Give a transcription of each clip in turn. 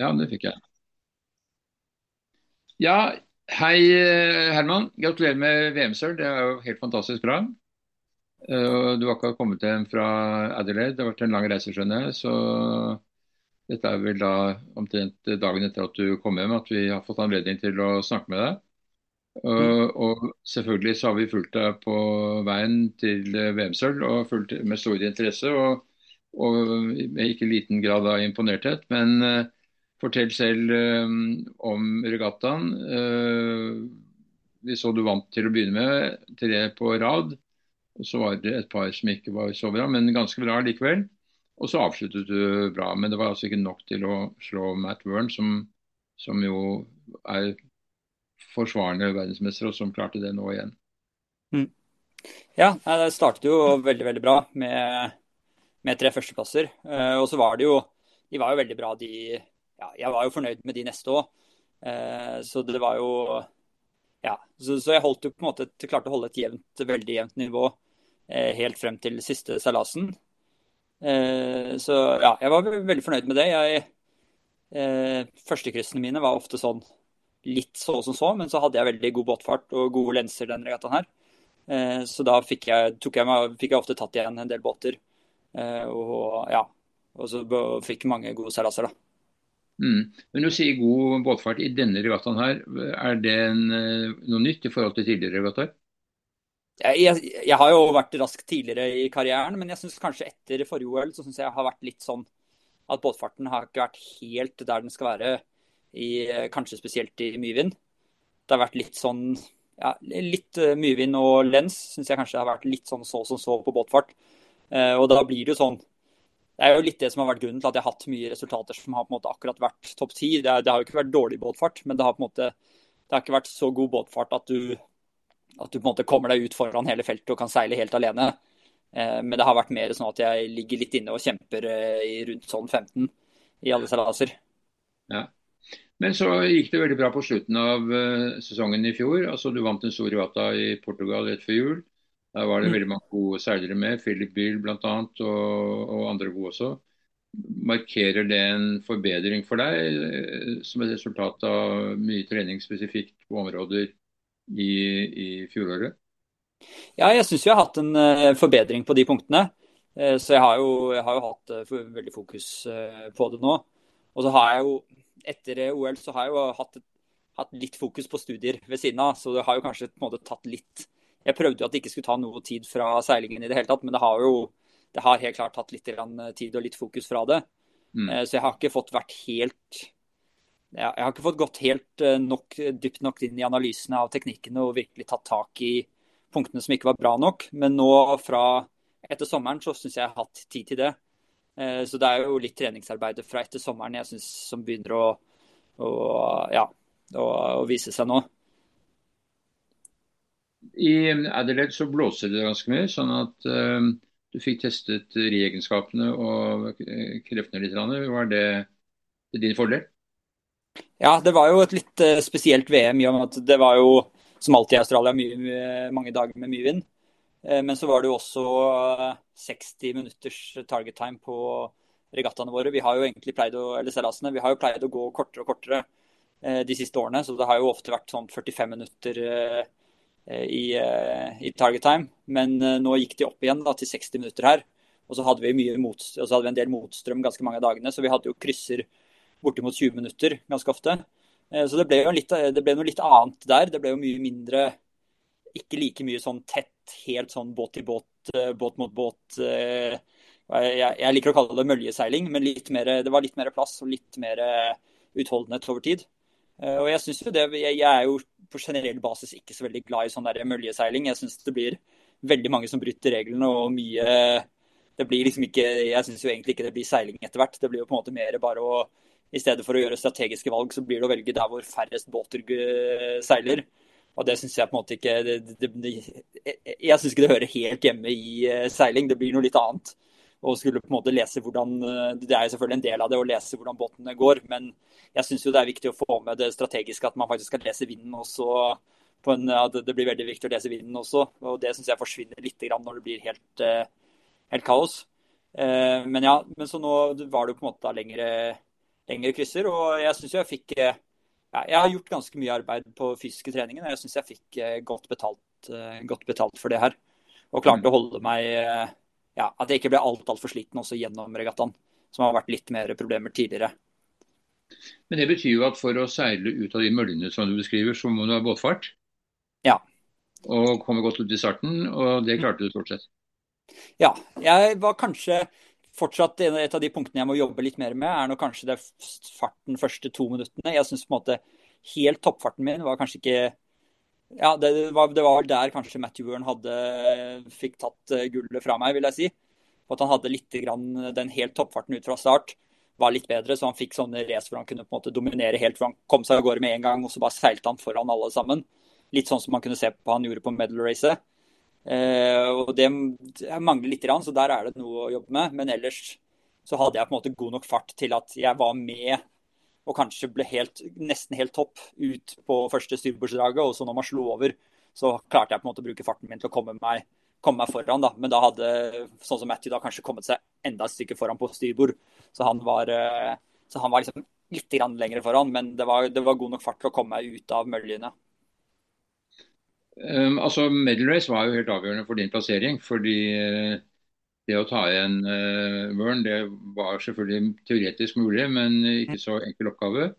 Ja, det fikk jeg. Ja, hei Herman. Gratulerer med VM-sølv. Det er jo helt fantastisk bra. Uh, du har akkurat kommet hjem fra Adelaide. Det har vært en lang reise, skjønner jeg. Så dette er vel da omtrent dagen etter at du kom hjem at vi har fått anledning til å snakke med deg. Uh, og selvfølgelig så har vi fulgt deg på veien til VM-sølv og fulgt med stor interesse. Og, og med ikke liten grad av imponerthet. Men Fortell selv um, om regattaen. Uh, vi så du vant til å begynne med, tre på rad. Og så var det et par som ikke var så bra, men ganske bra likevel. Og så avsluttet du bra, men det var altså ikke nok til å slå Matt Wern, som, som jo er forsvarende verdensmester, og som klarte det nå igjen. Mm. Ja, det startet jo veldig, veldig bra med, med tre førsteplasser. Uh, og så var det jo De var jo veldig bra, de ja, jeg var jo fornøyd med de neste òg. Eh, så det var jo Ja. Så, så, jeg holdt jo på en måte klarte å holde et jevnt, veldig jevnt nivå eh, helt frem til siste seilasen. Eh, så ja, jeg var veldig fornøyd med det. Jeg, eh, Førstekryssene mine var ofte sånn litt så som så, men så hadde jeg veldig god båtfart og gode lenser denne regattaen her. Eh, så da fikk jeg, jeg, fikk jeg, ofte tatt igjen en del båter. Eh, og ja, og så fikk mange gode seilaser, da. Mm. Men du sier god båtfart i denne regattaen her. Er det en, eh, noe nytt i forhold til tidligere regattaer? Jeg, jeg, har jo vært rask tidligere i karrieren, men jeg syns kanskje etter forrige OL så synes jeg har vært litt sånn at båtfarten har ikke vært helt der den skal være, i, kanskje spesielt i mye Det har vært litt sånn ja, litt uh, mye og lens syns jeg kanskje har vært litt sånn så som så på båtfart. Og da blir det jo sånn det er jo litt det som har vært grunnen til at jeg har hatt mye resultater som har på en måte akkurat vært topp ti. Det, det, har jo ikke vært dårlig båtfart, men det har på en måte det har ikke vært så god båtfart at du, at du på en måte kommer deg ut foran hele feltet og kan seile helt alene. Eh, men det har vært mer sånn at jeg ligger litt inne og kjemper eh, i rundt sånn 15 i alle seilaser. Ja. Men så gikk det veldig bra på slutten av uh, sesongen i fjor. Altså Du vant en stor regatta i Portugal rett før jul. Der var det mm. veldig mange gode seilere med, Philip Bill bl.a. Og, og andre gode også. Markerer det en forbedring for deg eh, som et resultat av mye trening spesifikt på områder i, i fjoråret? Ja, jeg syns jeg har hatt en uh, forbedring på de punktene. Uh, så jeg har jo, jeg har jo hatt veldig fokus på det nå. Og så har jeg jo, etter OL, så har jeg jo hatt, hatt, litt fokus på studier ved siden av. Så det har jo kanskje på en måte tatt litt jeg prøvde jo at det ikke skulle ta noe tid fra seilingen i det hele tatt, men det har jo det har helt klart tatt litt tid og litt fokus fra det. Mm. Eh, så jeg har ikke fått vært helt jeg har ikke fått gått helt eh, nok, dypt nok inn i analysene av teknikkene og virkelig tatt tak i punktene som ikke var bra nok. Men nå fra etter sommeren så syns jeg jeg har hatt tid til det. Eh, så det er jo litt treningsarbeidet fra etter sommeren jeg synes som begynner å, å, ja, å, å vise seg nå. I Adelaide så blåser det ganske mye, sånn at uh, du fikk testet riegenskapene og kreftene litt. Var det til din fordel? Ja, det var jo et litt uh, spesielt VM i og med at det var jo som alltid i Australia mye, mange dager med mye vind. Uh, men så var det jo også 60 minutters target time på regattaene våre. Vi har jo egentlig pleid å, eller vi har jo pleid å gå kortere og kortere de siste årene, så det har jo ofte vært sånn 45 minutter Eh, i, eh, i, target time. Men eh, nå gikk de opp igjen da, til 60 minutter her. Og så hadde vi, mot, så hadde vi en del motstrøm ganske mange av dagene, så vi hadde jo krysser bortimot 20 minutter ganske ofte. Så det ble jo litt, det ble noe litt annet der. Det ble jo mye mindre Ikke like mye sånn tett, helt sånn båt til båt, båt mot båt. Jeg, liker å kalle det møljeseiling, men mer, det var litt mer plass og litt mer utholdenhet over tid. Og jeg synes jo det, jeg er jo på generell basis ikke så veldig glad i sånn der møljeseiling. Jeg syns det blir veldig mange som bryter reglene og mye det blir liksom ikke, Jeg syns jo egentlig ikke det blir seiling etter hvert. Det blir jo på en måte mer bare å I stedet for å gjøre strategiske valg, så blir det å velge der hvor færrest båter seiler. Og det syns jeg på en måte ikke det, det, det, Jeg syns ikke det hører helt hjemme i eh, seiling. Det blir noe litt annet og skulle på en måte lese hvordan eh, Det er jo selvfølgelig en del av det å lese hvordan båtene går, men jeg syns det er viktig å få med det strategiske at man faktisk skal lese vinden også. En, det blir veldig viktig å lese vinden også, og det syns jeg forsvinner litt når det blir helt, eh, helt kaos. Eh, men ja, men så nå var det jo på en måte lengre, lengre krysser. Og jeg syns jeg fikk ja, Jeg har gjort ganske mye arbeid på fysiske treninger, og jeg syns jeg fikk godt betalt, godt betalt, for det her. Og klarte å holde meg ja, At jeg ikke ble alt altfor sliten også gjennom regattaen, som har vært litt mer problemer tidligere. Men det betyr jo at for å seile ut av de møllene som du beskriver, så må du ha båtfart? Ja. Og komme godt ut i starten, og det klarte du stort sett? Ja. Jeg var kanskje fortsatt et av de punktene jeg må jobbe litt mer med, er nå kanskje det farten første to minuttene. Jeg syns på en måte helt toppfarten min var kanskje ikke ja, det var, det var der kanskje Matt Ewern hadde, fikk tatt eh, gullet fra meg, vil jeg si. At han hadde litt grann den helt toppfarten ut fra start var litt bedre, så han fikk sånne race hvor han kunne på en måte dominere helt, for han kom seg av gårde med en gang, og så bare seilte han foran alle sammen. Litt sånn som man kunne se på han gjorde på medal-racet. Eh, og det, det mangler litt, så der er det noe å jobbe med. Men ellers så hadde jeg på en måte god nok fart til at jeg var med og kanskje ble helt, nesten helt topp ut på første styrbordsdraget. Og så når man slo over, så klarte jeg på en måte å bruke farten min til å komme meg, komme meg foran. da. Men da hadde sånn som Matthew da kanskje kommet seg enda et stykke foran på styrbord. Så han var, eh, så han var liksom litt lenger foran, men det var, det var, god nok fart til å komme meg ut av møljene. Um, altså, Medal race var jo helt avgjørende for din plassering. fordi uh, det å ta igjen uh, vørn, det var selvfølgelig teoretisk mulig, men ikke så enkel oppgave.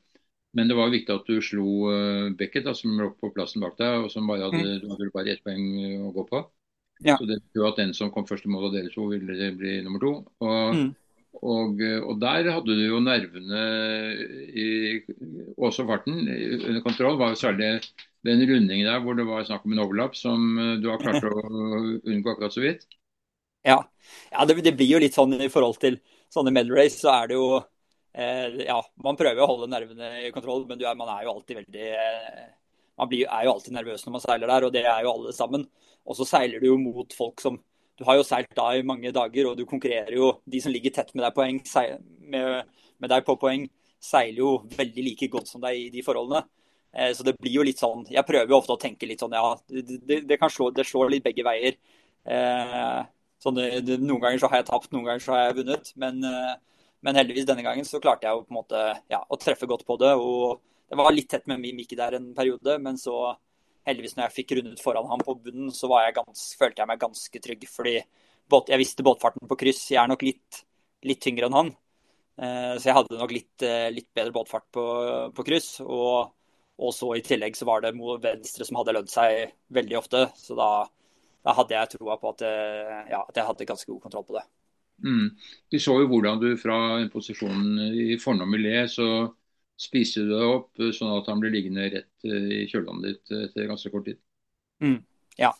Men det var viktig at du slo uh, Beckett, da, som lå på plassen bak deg, og som bare hadde, du hadde bare ett poeng å gå på. Ja. Så det betyr at den som kom først i mål av dere to, ville bli nummer to. Og, mm. og, og, der hadde du jo nervene i også farten under kontroll. var jo særlig den rundingen der hvor det var snakk om en overlapp, som du har klart å unngå akkurat så vidt. Ja, ja det, det, blir jo litt sånn i forhold til sånne medal race, så er det jo eh, Ja, man prøver å holde nervene i kontroll, men er, man er jo alltid veldig eh, Man blir, er jo alltid nervøs når man seiler der, og det er jo alle sammen. Og så seiler du jo mot folk som Du har jo seilt da i mange dager, og du konkurrerer jo De som ligger tett med deg, poeng, med, med deg på poeng, seiler jo veldig like godt som deg i de forholdene. Eh, så det blir jo litt sånn Jeg prøver jo ofte å tenke litt sånn ja, det, det, det kan slå, det slår litt begge veier. Eh, sånn, det, noen ganger så har jeg tapt, noen ganger så har jeg vunnet. Men, eh, men, heldigvis denne gangen så klarte jeg jo på en måte ja, å treffe godt på det. og Det var litt tett med Mikki der en periode, men så heldigvis når jeg fikk rundet foran ham på bunnen, så jeg gans, følte jeg meg ganske trygg. Fordi båt, jeg visste båtfarten på kryss. Jeg er nok litt, litt tyngre enn han. Eh, så jeg hadde nok litt, eh, litt bedre båtfart på, på kryss. Og, og, så i tillegg så var det venstre som hadde lødd seg veldig ofte. Så da, da hadde jeg troa på at, eh, ja, at, jeg hadde ganske god kontroll på det. Mm. Vi så jo hvordan du fra posisjonen i fornom miljø så spiste du det opp eh, sånn at han blir liggende rett eh, i kjølvannet ditt etter ganske kort tid. Mm, ja.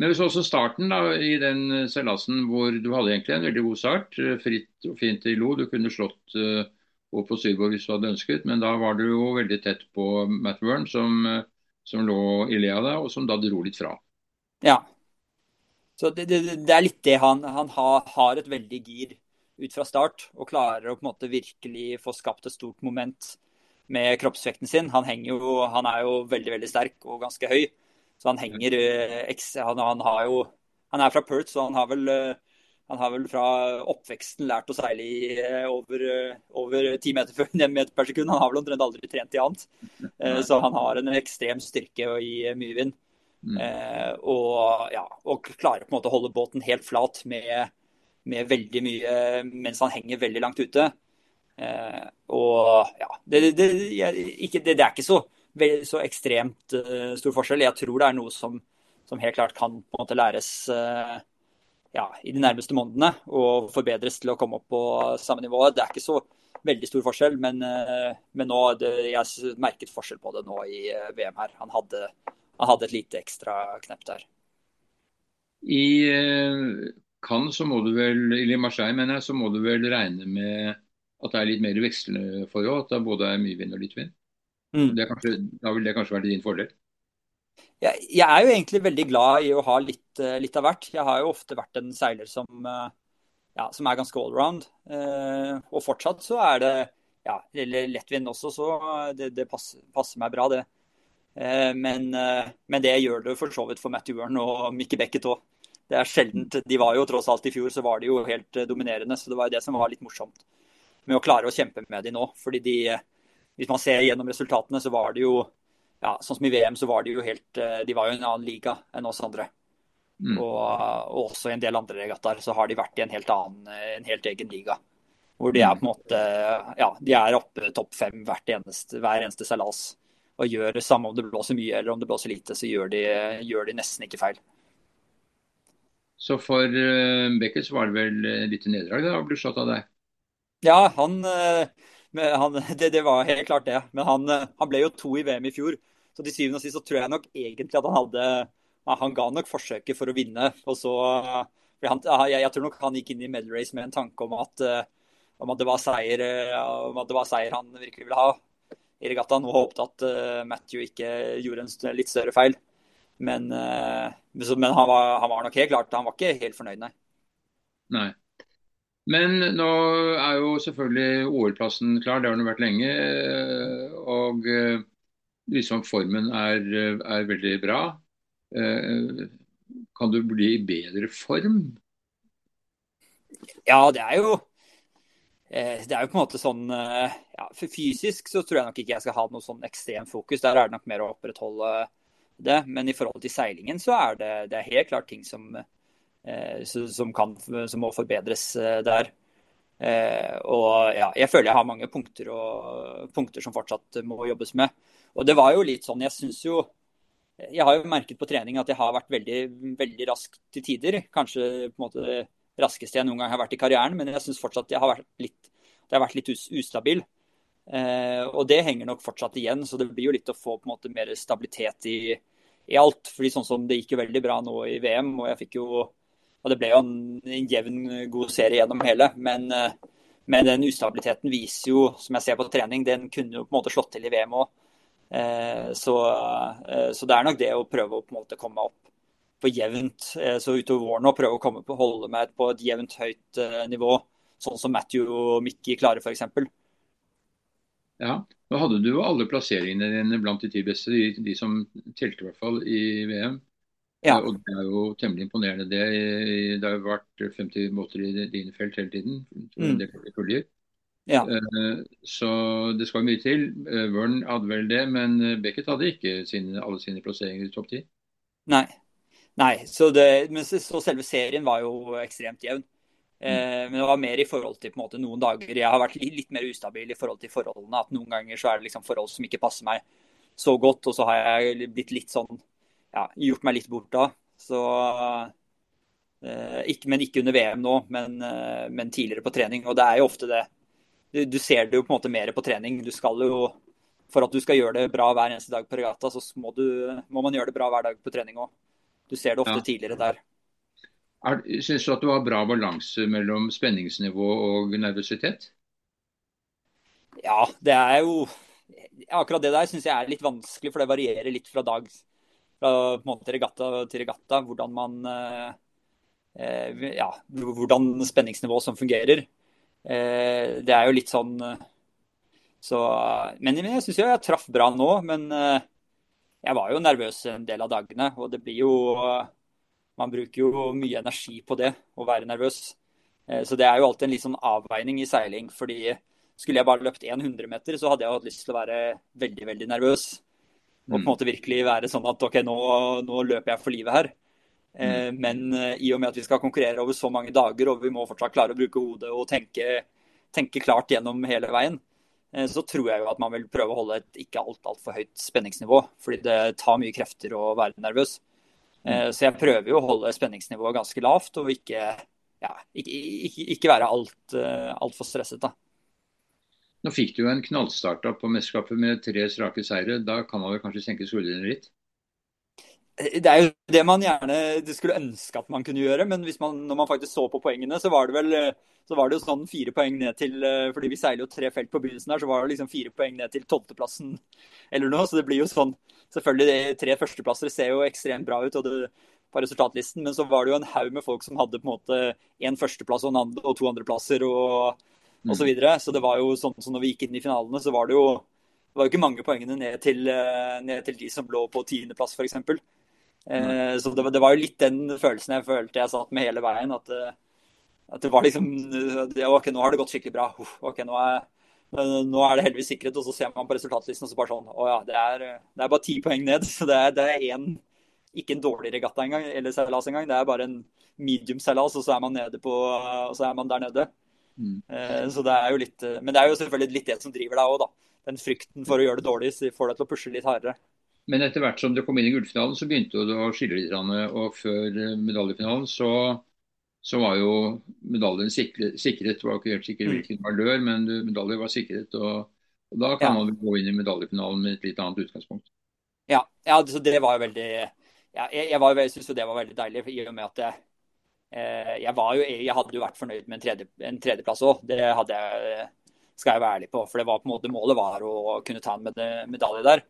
Men vi så også starten da, i den seilasen hvor du hadde egentlig en veldig god start. Fritt og fint i lo. Du kunne slått opp på Syborg hvis du hadde ønsket, men da var du jo veldig tett på Matt Wern, som, som lå i le av deg, og som da dro litt fra. Ja. Så det, det, det er litt det han, han har, har et veldig gir ut fra start og klarer å på en måte virkelig få skapt et stort moment med kroppsvekten sin. Han, jo, han er jo veldig veldig sterk og ganske høy, så han henger eh, han, han, jo, han er fra Perth, så han har vel eh, han har vel fra oppveksten lært å seile i eh, over, over 10 meter, meter, per sekund. Han har vel omtrent aldri trent i annet. Så han har en ekstrem styrke i mye vind. Mm. Og, ja, og klarer på en måte å holde båten helt flat med med veldig mye mens han henger veldig langt ute. Eh, og ja, det, det, ikke, det, det er ikke så, så ekstremt stor forskjell. Jeg tror det er noe som, som helt klart kan på en måte læres uh, ja, i de nærmeste månedene og forbedres til å komme opp på samme nivå. Det er ikke så veldig stor forskjell, men, uh, men nå, jeg merket forskjell på det nå i VM her. Han hadde, han hadde et lite ekstra knepp der. I Cannes så må du vel, eller Marseille mener jeg, så må du vel regne med at det er litt mer vekslende forhold? At det både er mye vind og litt vind? Mm. Kanskje, da vil det kanskje være din fordel? Jeg, jeg, er jo egentlig veldig glad i å ha litt, eh, litt, av hvert. Jeg har jo ofte vært en seiler som, eh, ja, som er ganske allround. Eh, og fortsatt så er det ja, eller lettvind også, så det, det passer, passer, meg bra, det. Men, men, det gjør det for så vidt for Matt Ewern og Mickey Beckett òg det er sjeldent. De var jo tross alt i fjor, så var de jo helt dominerende. Så det var jo det som var litt morsomt. med å klare å kjempe med de nå. Fordi de, hvis man ser gjennom resultatene, så var det jo ja, Sånn som i VM, så var de jo helt De var jo en annen liga enn oss andre. Mm. Og, og, også i en del andre regattaer så har de vært i en helt annen, en helt egen liga. Hvor de er på en måte Ja, de er oppe topp fem eneste, hver eneste seilas. Og gjør samme om det blåser mye eller om det blåser lite, så gjør de, gjør de nesten ikke feil. Så for uh, Beckett så var det vel litt nederlag da, å bli slått av deg? Ja, han, han det, det, var helt klart det. Men han, han, ble jo to i VM i fjor. Så til syvende og sist så tror jeg nok egentlig at han hadde Han ga nok forsøket for å vinne. og så han, jeg, jeg, tror nok han gikk inn i medal race med en tanke om at, om at, det, var seier, om at det var seier han virkelig ville ha i regattaen. Og håpet at Matthew ikke gjorde en litt større feil. Men, men han, var, han, var, nok helt klart Han var ikke helt fornøyd, nei. nei. Men nå er jo selvfølgelig OL-plassen klar, det har den vært lenge. Og liksom formen er, er veldig bra. Eh, kan du bli i bedre form? Ja, det er jo det er jo på en måte sånn ja, Fysisk så tror jeg nok ikke jeg skal ha noe sånn ekstremt fokus. Der er det nok mer å opprettholde det. Men i forhold til seilingen så er det, det er helt klart ting som, Eh, som, kan, som må forbedres eh, der. Eh, og ja, jeg føler jeg har mange punkter, og, punkter som fortsatt må jobbes med. Og det var jo litt sånn, jeg syns jo Jeg har jo merket på trening at jeg har vært veldig, veldig rask til tider. Kanskje på en måte raskeste jeg noen gang har vært i karrieren, men jeg syns fortsatt jeg har vært litt, det har vært litt ustabil. Eh, og det henger nok fortsatt igjen, så det blir jo litt å få på en måte mer stabilitet i, i alt. fordi sånn som Det gikk jo veldig bra nå i VM, og jeg fikk jo og det ble jo en, en jevn, god serie gjennom hele. Men, eh, men, den ustabiliteten viser jo, som jeg ser på trening, den kunne jo på en måte slått til i VM òg. Eh, så, eh, så, det er nok det å prøve å på en måte komme opp på jevnt. Så utover våren å prøve å komme på, holde meg på et jevnt høyt nivå. Sånn som Matthew og Mickey klarer, f.eks. Ja, nå hadde du jo alle plasseringene dine blant de ti beste, de, de som telte i hvert fall i VM. Ja. Og Det er jo temmelig imponerende. Det, det har jo vært 50 måter i dine felt hele tiden. Mm. Ja. Eh, så det skal mye til. Eh, Wern hadde vel det, men Beckett hadde ikke sine, alle sine plasseringer i topp ti. Nei. Nei så, det, men så selve serien var jo ekstremt jevn. Mm. Eh, men det var mer i forhold til måte, noen dager jeg har vært litt, mer ustabil i forhold til forholdene. At noen ganger så er det liksom forhold som ikke passer meg så godt, og så har jeg blitt litt sånn ja, gjort meg litt bort da. Så, eh, ikke, men ikke under VM nå, men, eh, men, tidligere på trening. Og det er jo ofte det. Du, ser det jo på en måte mer på trening. Du skal jo, For at du skal gjøre det bra hver eneste dag på regatta, så må, du, må man gjøre det bra hver dag på trening òg. Du ser det ofte ja. tidligere der. Synes du at du har bra balanse mellom spenningsnivå og nervøsitet? Ja, det er jo Akkurat det der syns jeg er litt vanskelig, for det varierer litt fra dag fra måte regatta til regatta hvordan man eh, eh, ja, hvordan spenningsnivået som fungerer. Eh, det er jo litt sånn så, Men jeg syns jeg traff bra nå. Men jeg var jo nervøs en del av dagene. Og det blir jo Man bruker jo mye energi på det, å være nervøs. Så det er jo alltid en litt sånn avveining i seiling. fordi skulle jeg bare løpt 100 meter, så hadde jeg hatt lyst til å være veldig, veldig nervøs. Og på en mm. måte virkelig være sånn at OK, nå, nå løper jeg for livet her. Eh, mm. men eh, i og med at vi skal konkurrere over så mange dager, og vi må fortsatt klare å bruke hodet og tenke, tenke klart gjennom hele veien, eh, så tror jeg jo at man vil prøve å holde et ikke alt altfor høyt spenningsnivå. Fordi det tar mye krefter å være nervøs. Mm. så jeg prøver jo å holde spenningsnivået ganske lavt, og ikke, ja, ikke, ikke, ikke være altfor alt stresset. da. Nå fikk du jo en knallstart på mesterskapet med tre strake seire. Da kan man vel kanskje senke skuldrene litt? Det er jo det man gjerne det skulle ønske at man kunne gjøre. Men man, når man faktisk så på poengene, så var det vel så var det jo sånn fire poeng ned til fordi vi seiler jo tre felt på begynnelsen her, så var det liksom fire poeng ned til tolvteplassen eller noe. Så det blir jo sånn Selvfølgelig, de tre førsteplasser ser jo ekstremt bra ut og det, på resultatlisten, men så var det jo en haug med folk som hadde på en måte én førsteplass og, andre, og to andreplasser. og og Så, videre. så det var jo sånn så når vi gikk inn i finalene, så var det jo det var jo ikke mange poengene ned til, eh, ned til de som lå på tiendeplass, f.eks. Eh, så det, det, var jo litt den følelsen jeg følte jeg satt med hele veien. At, eh, at det var liksom OK, nå har det gått skikkelig bra. OK, nå er, nå er det heldigvis sikret. Og så ser man på resultatlisten og så bare sånn Å ja, det er, det er bare ti poeng ned. Så det er, det er en, ikke en dårlig regatta engang, eller seilas engang. Det er bare en medium seilas, og så er man nede på Og så er man der nede. Mm. Eh, så det er jo litt Men det er jo selvfølgelig litt det som driver deg òg, da. Den frykten for å gjøre det dårlig får deg til å pushe litt hardere. Men etter hvert som det kom inn i gullfinalen, så begynte det å skille litt. Og før medaljefinalen så så var jo medaljen sikret. Det var ikke helt sikkert mm. hvilken valør, men medalje var sikret. Og, og da kan ja. man gå inn i medaljefinalen med et litt annet utgangspunkt. Ja, ja så det var jo veldig ja, Jeg, jeg, var, jeg syns det var veldig deilig, i og med at jeg, eh, jeg, var jo, jeg hadde jo vært fornøyd med en, tredje, en tredjeplass òg. Det hadde jeg, skal jeg være ærlig på. For det var på en måte målet var å kunne ta en medalje der.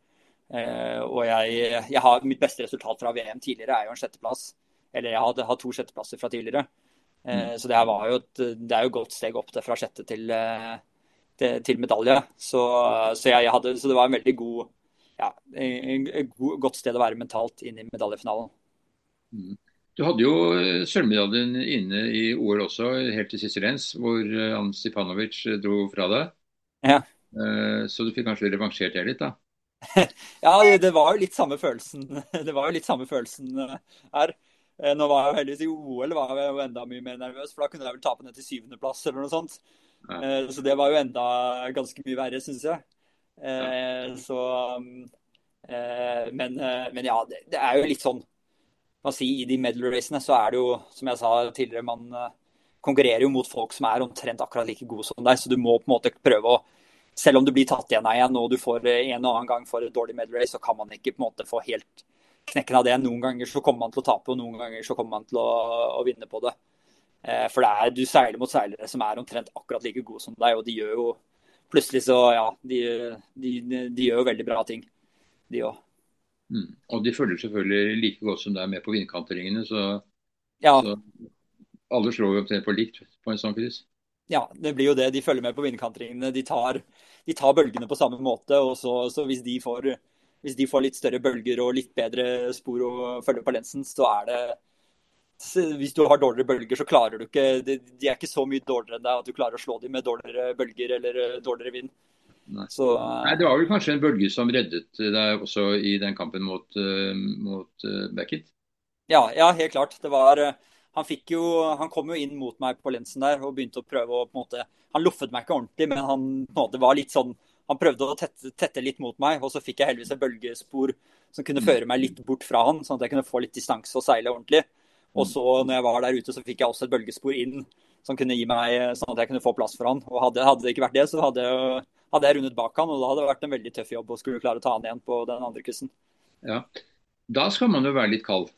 Eh, og jeg, jeg har, mitt beste resultat fra VM tidligere er jo en sjetteplass. Eller jeg hadde hatt to sjetteplasser fra tidligere. Eh, mm. Så det jo et, det er jo et godt steg opp det fra sjette til, eh, til, til medalje. Så, så, jeg, hadde, så, det var en veldig god, ja, en, en god, godt sted å være mentalt inn i medaljefinalen. Mm. Du hadde jo sølvmedaljen inne i OL også, helt til siste rens, hvor Ann Stipanovic dro fra deg. Ja. Så du fikk kanskje revansjert det litt, da? ja, det var jo litt samme følelsen. Det var jo litt samme følelsen her. Eh, nå var jeg jo heldigvis i OL var jeg jo enda mye mer nervøs, for da kunne jeg vel tape ned til syvendeplass eller noe sånt. Ja. Eh, så det var jo enda ganske mye verre, syns jeg. Eh, så men, men, ja, det, er jo litt sånn man si, I de medal-racene så er det jo, som jeg sa tidligere, man konkurrerer jo mot folk som er omtrent akkurat like gode som deg. Så du må på en måte prøve å Selv om du blir tatt igjen av en og du får en og annen gang for et dårlig medal-race, så kan man ikke på en måte få helt knekken av det. Noen ganger så kommer man til å tape, og noen ganger så kommer man til å, å vinne på det. Eh, for det er, du seiler mot seilere som er omtrent akkurat like gode som deg, og de gjør jo plutselig så ja, de, de, de gjør jo veldig bra ting, de òg. Mm. Og de følger selvfølgelig like godt som deg med på vindkanteringene, så, ja. så alle slår jo omtrent på likt på en sånn kryss. Ja, det blir jo det. De følger med på vindkantringene. De tar, de tar bølgene på samme måte. og så, så hvis de får hvis de får litt større bølger og litt bedre spor å følge på lensen, så er det Hvis du har dårligere bølger, så klarer du ikke De, er ikke så mye dårligere enn deg at du klarer å slå dem med dårligere bølger eller eh, dårligere vind. Nei. Så, uh, Nei, Det var vel kanskje en bølge som reddet deg også i den kampen mot, uh, mot Beckett? Ja, ja, helt klart. Det var han, jo, han, kom jo inn mot meg på lensen der og begynte å prøve å på en måte, Han loffet meg ikke ordentlig, men han på en måte var litt sånn han prøvde å tette, tette, litt mot meg, og så fikk jeg heldigvis et bølgespor som kunne føre meg litt bort fra han, sånn at jeg kunne få litt distanse og seile ordentlig. Og så når jeg var der ute, så fikk jeg også et bølgespor inn som kunne gi meg sånn at jeg kunne få plass for han. Og hadde, hadde det ikke vært det, så hadde, hadde, jeg rundet bak han, og da hadde det vært en veldig tøff jobb å skulle klare å ta han igjen på den andre kryssen. Ja, Da skal man jo være litt kald?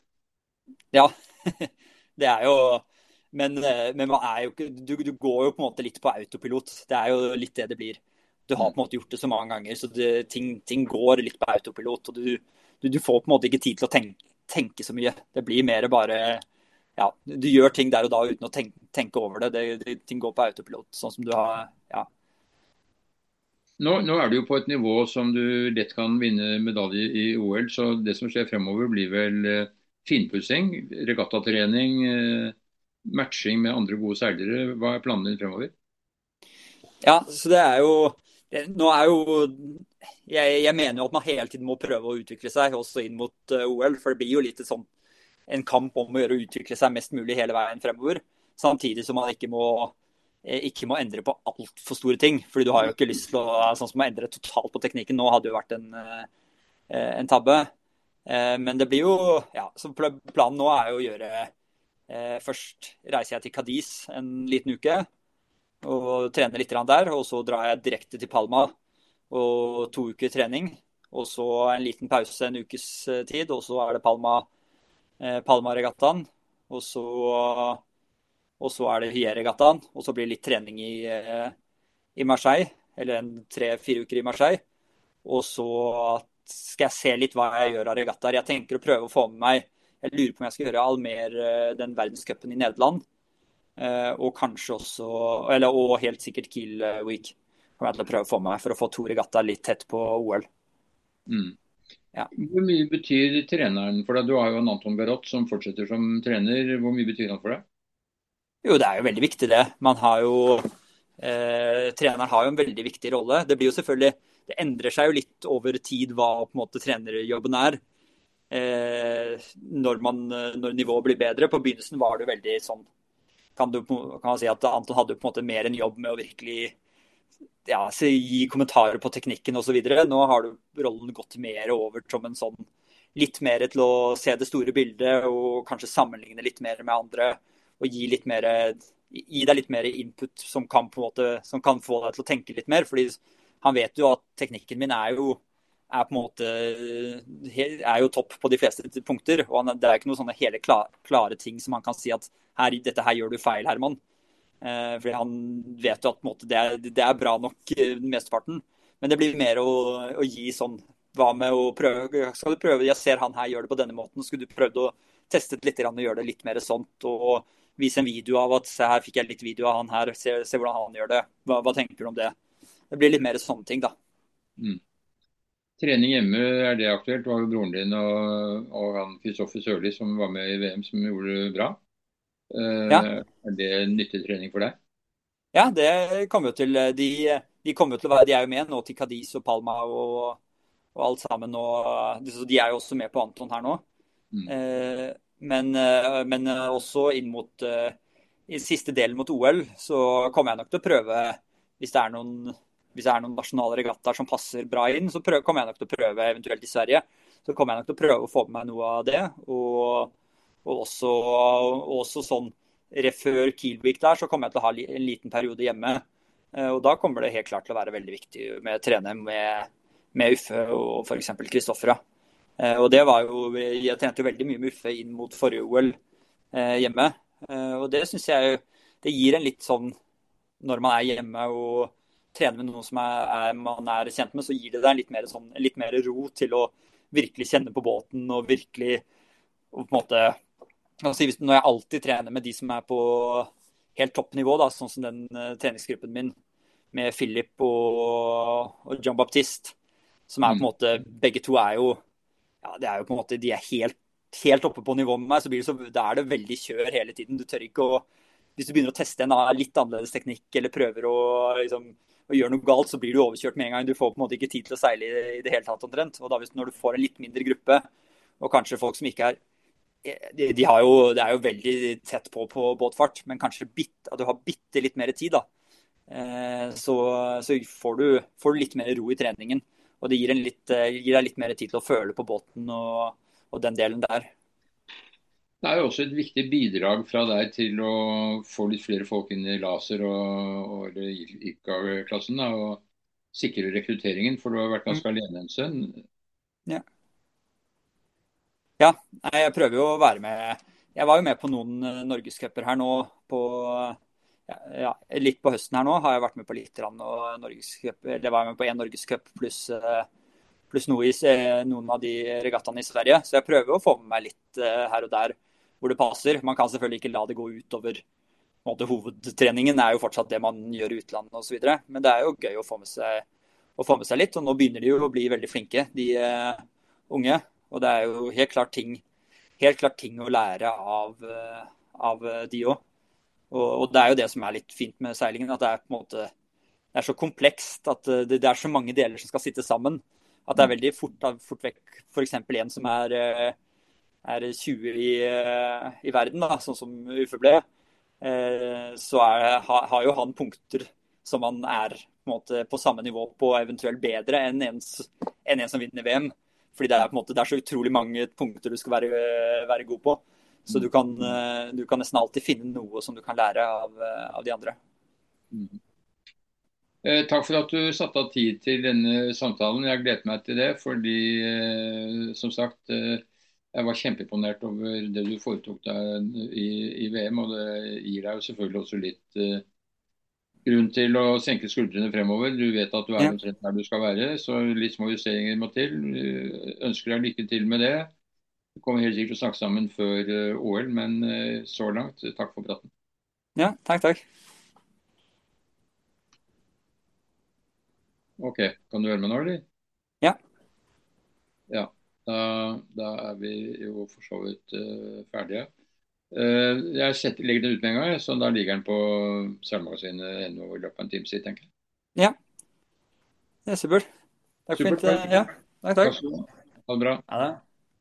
Ja, det er jo men, men man er jo ikke, du, du, går jo på en måte litt på autopilot. Det er jo litt det det blir du har på en måte gjort det så mange ganger, så det, ting, ting, går litt på autopilot. og du, du, du, får på en måte ikke tid til å tenke, tenke, så mye. Det blir mer bare ja, Du gjør ting der og da uten å tenke, tenke over det. Det, det. Ting går på autopilot, sånn som du har ja. Nå, nå, er du jo på et nivå som du lett kan vinne medalje i OL, så det som skjer fremover blir vel eh, finpussing, regattatrening, eh, matching med andre gode seilere. Hva er planene dine fremover? Ja, så det er jo nå er jo jeg, jeg, mener jo at man hele tiden må prøve å utvikle seg, også inn mot uh, eh, OL. For det blir jo litt sånn en kamp om å gjøre å utvikle seg mest mulig hele veien fremover. Samtidig som man ikke må, eh, ikke må endre på altfor store ting. fordi du har jo ikke lyst til å sånn som å endre totalt på teknikken. Nå hadde jo vært en, en tabbe. Uh, men det blir jo ja, så Planen nå er jo å gjøre Først reiser jeg til Cadiz en liten uke og trener litt der. Og så drar jeg direkte til Palma og to uker trening. Og så en liten pause en ukes eh, tid, og så er det Palma, eh, Palma-regattaen. Og, så, og, så er det Hyé-regattaen, og så blir det litt trening i, eh, i Marseille. Eller tre-fire uker i Marseille. Og så skal jeg se litt hva jeg gjør av regattaer. Jeg tenker å prøve å få med meg Jeg lurer på om jeg skal gjøre Almer, den verdenscupen i Nederland. Eh, og kanskje også eller, Og helt sikkert Kiel eh, Week kommer jeg til å prøve å få med meg for å få to regattaer litt tett på OL. Mm. Ja. Hvor mye betyr treneren for deg? Du har jo en Anton Garot som fortsetter som trener. Hvor mye betyr han for deg? Jo, det er jo veldig viktig, det. Man har jo eh, Treneren har jo en veldig viktig rolle. Det blir jo selvfølgelig Det endrer seg jo litt over tid hva på en måte trenerjobben er. Eh, når, man, når nivået blir bedre. På begynnelsen var det veldig sånn kan, du, kan man si at Anton hadde på en måte mer en jobb med å virkelig ja, gi kommentarer på teknikken osv. Nå har du rollen gått mer over som en sånn litt mer til å se det store bildet og kanskje sammenligne litt mer med andre. Og gi, mer, gi deg litt mer input som kan, måte, som kan få deg til å tenke litt mer. fordi han vet jo at teknikken min er jo er på en måte er jo topp på de fleste punkter. og han, Det er ikke noen sånne hele klare, klare ting som han kan si at her, dette her gjør du feil, Herman. Eh, fordi han vet jo at måte, det, er, det, er, bra nok eh, mesteparten. Men det blir mer å, å, gi sånn Hva med å prøve Skal du prøve Jeg ser han her gjør det på denne måten. Skulle du prøvd å teste litt og gjøre det litt mer sånt? Og vise en video av at se her fikk jeg litt video av han her. Se, se hvordan han gjør det. Hva, hva, tenker du om det? Det blir litt mer sånne ting, da. Mm. Trening hjemme, er det aktuelt? Det var jo broren din og, og han Kristoffer Sørli som var med i VM, som gjorde det bra. Uh, ja. Er det nyttig trening for deg? Ja, det kommer jo til. De, de, kommer til å være, de er jo med nå til Cadiz og Palma og, og alt sammen. Og, de er jo også med på Anton her nå. Mm. Uh, men, uh, men, også inn mot i siste delen mot OL så kommer jeg nok til å prøve, hvis det er noen hvis det er noen nasjonale regattaer som passer bra inn, så prøv, kommer jeg nok til å prøve eventuelt i Sverige. Så kommer jeg nok til å prøve å få med meg noe av det. Og, og også, også, sånn før Kielvik der, så kommer jeg til å ha en liten periode hjemme. Eh, og da kommer det helt klart til å være veldig viktig med å trene med, med Uffe og f.eks. Kristoffer. Eh, og det var jo, Jeg trente jo veldig mye med Uffe inn mot forrige OL eh, hjemme. Og det syns jeg det gir en litt sånn Når man er hjemme og trener med noen som er, er, man er kjent med, så gir det deg litt mer, sånn, litt mer ro til å virkelig kjenne på båten og virkelig og på en måte altså, Når jeg alltid trener med de som er på helt toppnivå, da, sånn som den uh, treningsgruppen min med Philip og, og John Baptiste, som er på en mm. måte Begge to er jo ja, det er jo på en måte, De er helt, helt oppe på nivå med meg, så, blir det så da er det veldig kjør hele tiden. Du tør ikke å Hvis du begynner å teste en litt annerledes teknikk eller prøver å liksom å gjøre noe galt, så blir du overkjørt med en gang. Du får på en måte ikke tid til å seile i det hele tatt omtrent. Og da hvis, når du får en litt mindre gruppe, og kanskje folk som ikke er de, de jo, Det er jo veldig tett på på båtfart, men kanskje bit, at du har bitte litt mer tid. da. Eh, så, så får, du, får, du, litt mer ro i treningen. Og det gir, litt, eh, gir, deg litt mer tid til å føle på båten og, og den delen der. Det er jo også et viktig bidrag fra deg til å få litt flere folk inn i laser- og, og IKA-klassen. Og sikre rekrutteringen, for du har vært ganske mm. alene en stund. Ja. ja. jeg prøver jo å være med. Jeg var jo med på noen eh, norgescuper her nå på ja, litt på høsten her nå har jeg vært med på litt og norgescup. Det var jeg med på én norgescup pluss eh, pluss noe i, eh, noen av de regattaene i Sverige. Så jeg prøver å få med meg litt her og der hvor det passer. Man kan selvfølgelig ikke la det gå utover måte, Hovedtreningen er jo fortsatt det man gjør i utlandet osv. Men det er jo gøy å få, seg, å få, med seg, litt. Og nå begynner de jo å bli veldig flinke, de uh, unge. Og det er jo helt klart ting, helt klart ting å lære av, uh, av de òg. Og, og, det er jo det som er litt fint med seilingen, at det er på en måte det er så komplekst at det, det er så mange deler som skal sitte sammen. At det er veldig fort, fort vekk f.eks. en som er uh, er 20 i, eh, i verden, da, sånn som Uffe ble, eh, så er, har jo han punkter som han er på, måte, på samme nivå på, eventuelt bedre enn en, enn en som vinner VM. Fordi det er, en måte, det er så utrolig mange punkter du skal være, være god på. Så du kan, eh, du kan, nesten alltid finne noe som du kan lære av, av de andre. Mm. Eh, takk for at du satte av tid til denne samtalen. Jeg gleder meg til det. Fordi, eh, som sagt, eh, jeg var kjempeimponert over det du foretok deg i, i, VM. Og det gir deg jo selvfølgelig også litt uh, grunn til å senke skuldrene fremover. Du vet at du er omtrent der du skal være, så litt små justeringer må til. Uh, ønsker deg lykke til med det. Vi kommer helt sikkert til å snakke sammen før uh, OL, men så langt, takk for praten. Ja, takk, takk. OK. Kan du høre meg nå, eller? Da, da, er vi jo for så vidt uh, ferdige. Uh, jeg setter, legger den ut med en gang, så da ligger den på seilmagasinet.no i løpet av en time, tid, tenker jeg. Ja. Det er supert. Takk for fint. takk. Ja, takk, Takk takk. Ha det bra. Ha det.